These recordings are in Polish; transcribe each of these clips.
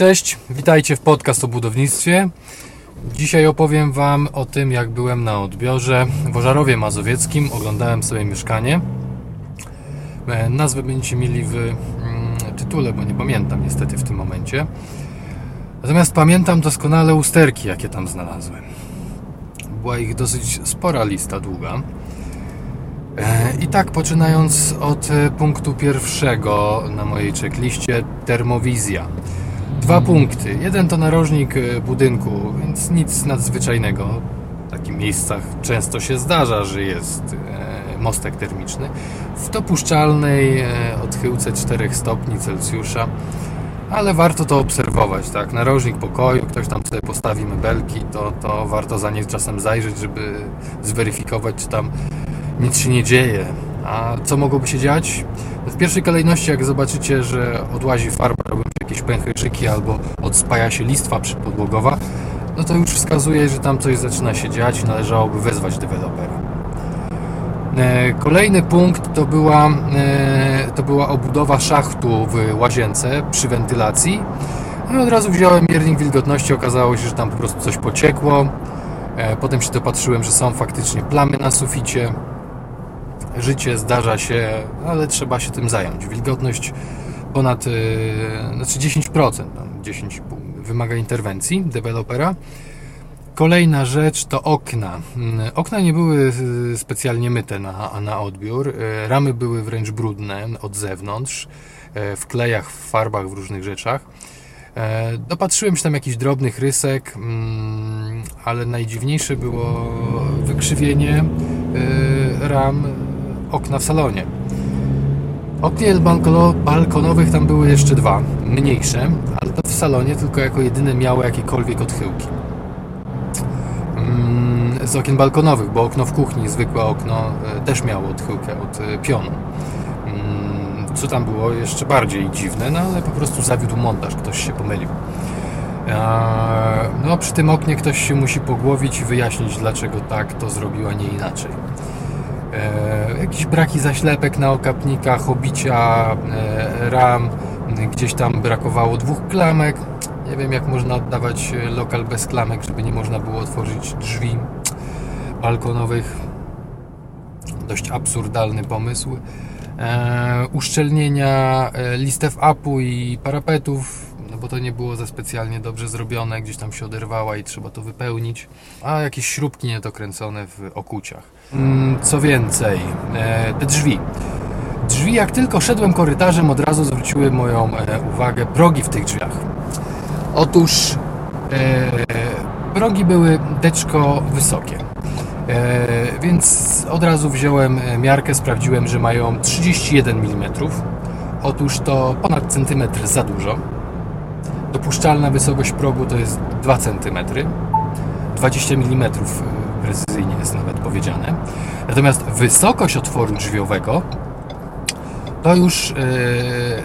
Cześć, witajcie w podcast o budownictwie. Dzisiaj opowiem Wam o tym, jak byłem na odbiorze w Ożarowie Mazowieckim. Oglądałem sobie mieszkanie. E, Nazwę będziecie mieli w mm, tytule, bo nie pamiętam niestety w tym momencie. Natomiast pamiętam doskonale usterki, jakie tam znalazłem. Była ich dosyć spora lista, długa. E, I tak poczynając od e, punktu pierwszego na mojej checkliście termowizja. Dwa punkty. Jeden to narożnik e, budynku, więc nic nadzwyczajnego. W takich miejscach często się zdarza, że jest e, mostek termiczny. W dopuszczalnej e, odchyłce 4 stopni Celsjusza. Ale warto to obserwować, tak? Narożnik pokoju, ktoś tam sobie postawi mebelki, to, to warto za nie czasem zajrzeć, żeby zweryfikować, czy tam nic się nie dzieje. A co mogłoby się dziać? W pierwszej kolejności, jak zobaczycie, że odłazi farba, pęcherzyki albo odspaja się listwa przypodłogowa, no to już wskazuje, że tam coś zaczyna się dziać i należałoby wezwać dewelopera. E, Kolejny punkt to była, e, to była obudowa szachtu w łazience przy wentylacji. No i od razu wziąłem miernik wilgotności, okazało się, że tam po prostu coś pociekło. E, Potem się dopatrzyłem, że są faktycznie plamy na suficie. Życie zdarza się, ale trzeba się tym zająć. Wilgotność ponad e, znaczy 10%, tam 10 wymaga interwencji dewelopera. Kolejna rzecz to okna. Mm, Okna nie były y, specjalnie myte na, na odbiór. Y, Ramy były wręcz brudne od zewnątrz, y, w klejach, w farbach, w różnych rzeczach. E, Dopatrzyłem się tam jakichś drobnych rysek, mm, ale najdziwniejsze było wykrzywienie y, ram okna w salonie. Balkono- balkonowych tam były jeszcze dwa, mniejsze, ale to w salonie tylko jako jedyne miały jakiekolwiek odchyłki mm, z okien balkonowych, bo okno w kuchni, zwykłe okno, e, też miało odchyłkę od e, pionu. Mm, Co tam było jeszcze bardziej dziwne, no ale po prostu zawiódł montaż, ktoś się pomylił. No, przy tym oknie ktoś się musi pogłowić i wyjaśnić, dlaczego tak to zrobił, a nie inaczej. Eee, Jakieś braki zaślepek na okapnikach, obicia e, ram, gdzieś tam brakowało dwóch klamek. Nie wiem, jak można oddawać e, lokal bez klamek, żeby nie można było otworzyć drzwi balkonowych. Dość absurdalny pomysł. E, uszczelnienia e, listew apu i parapetów, bo to nie było za specjalnie dobrze zrobione, gdzieś tam się oderwała i trzeba to wypełnić. A jakieś śrubki niedokręcone w okuciach. Mm, co więcej, e, te drzwi. Drzwi, jak tylko szedłem korytarzem, od razu zwróciły moją e, uwagę progi w tych drzwiach. Otóż e, progi były deczko wysokie. Więc od razu wziąłem miarkę, sprawdziłem, że mają 31 mm. Otóż to ponad centymetr za dużo. Dopuszczalna wysokość progu to jest 2 cm. 20 mm precyzyjnie jest nawet powiedziane. Natomiast wysokość otworu drzwiowego to już e,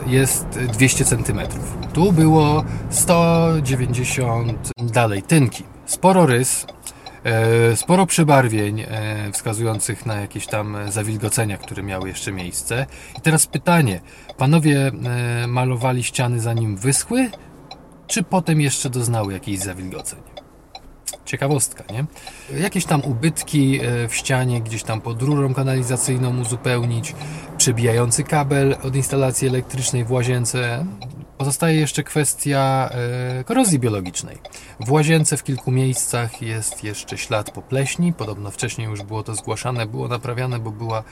jest 200 cm. Tu było 190 dalej tynki. Sporo rys, e, sporo przebarwień e, wskazujących na jakieś tam zawilgocenia, które miały jeszcze miejsce. I teraz pytanie, panowie malowali ściany zanim wyschły, czy potem jeszcze doznały jakichś zawilgoceń? Ciekawostka, nie? Jakieś tam ubytki e, w ścianie, gdzieś tam pod rurą kanalizacyjną uzupełnić, przebijający kabel od instalacji elektrycznej w łazience. Pozostaje jeszcze kwestia e, korozji biologicznej. W łazience w kilku miejscach jest jeszcze ślad po pleśni. Podobno wcześniej już było to zgłaszane, było naprawiane, bo była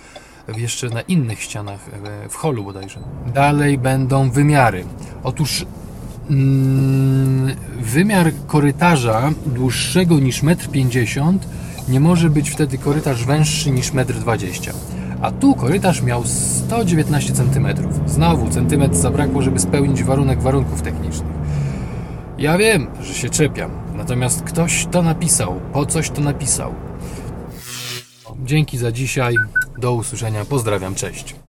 jeszcze na innych ścianach e, w holu bodajże. Dalej będą wymiary. Otóż wymiar korytarza dłuższego niż 1,50 m nie może być wtedy korytarz węższy niż 1,20 m. A tu korytarz miał 119 cm. Znowu centymetr zabrakło, żeby spełnić warunek warunków technicznych. Ja wiem, że się czepiam, natomiast ktoś to napisał, po coś to napisał. Dzięki za dzisiaj, do usłyszenia, pozdrawiam, cześć.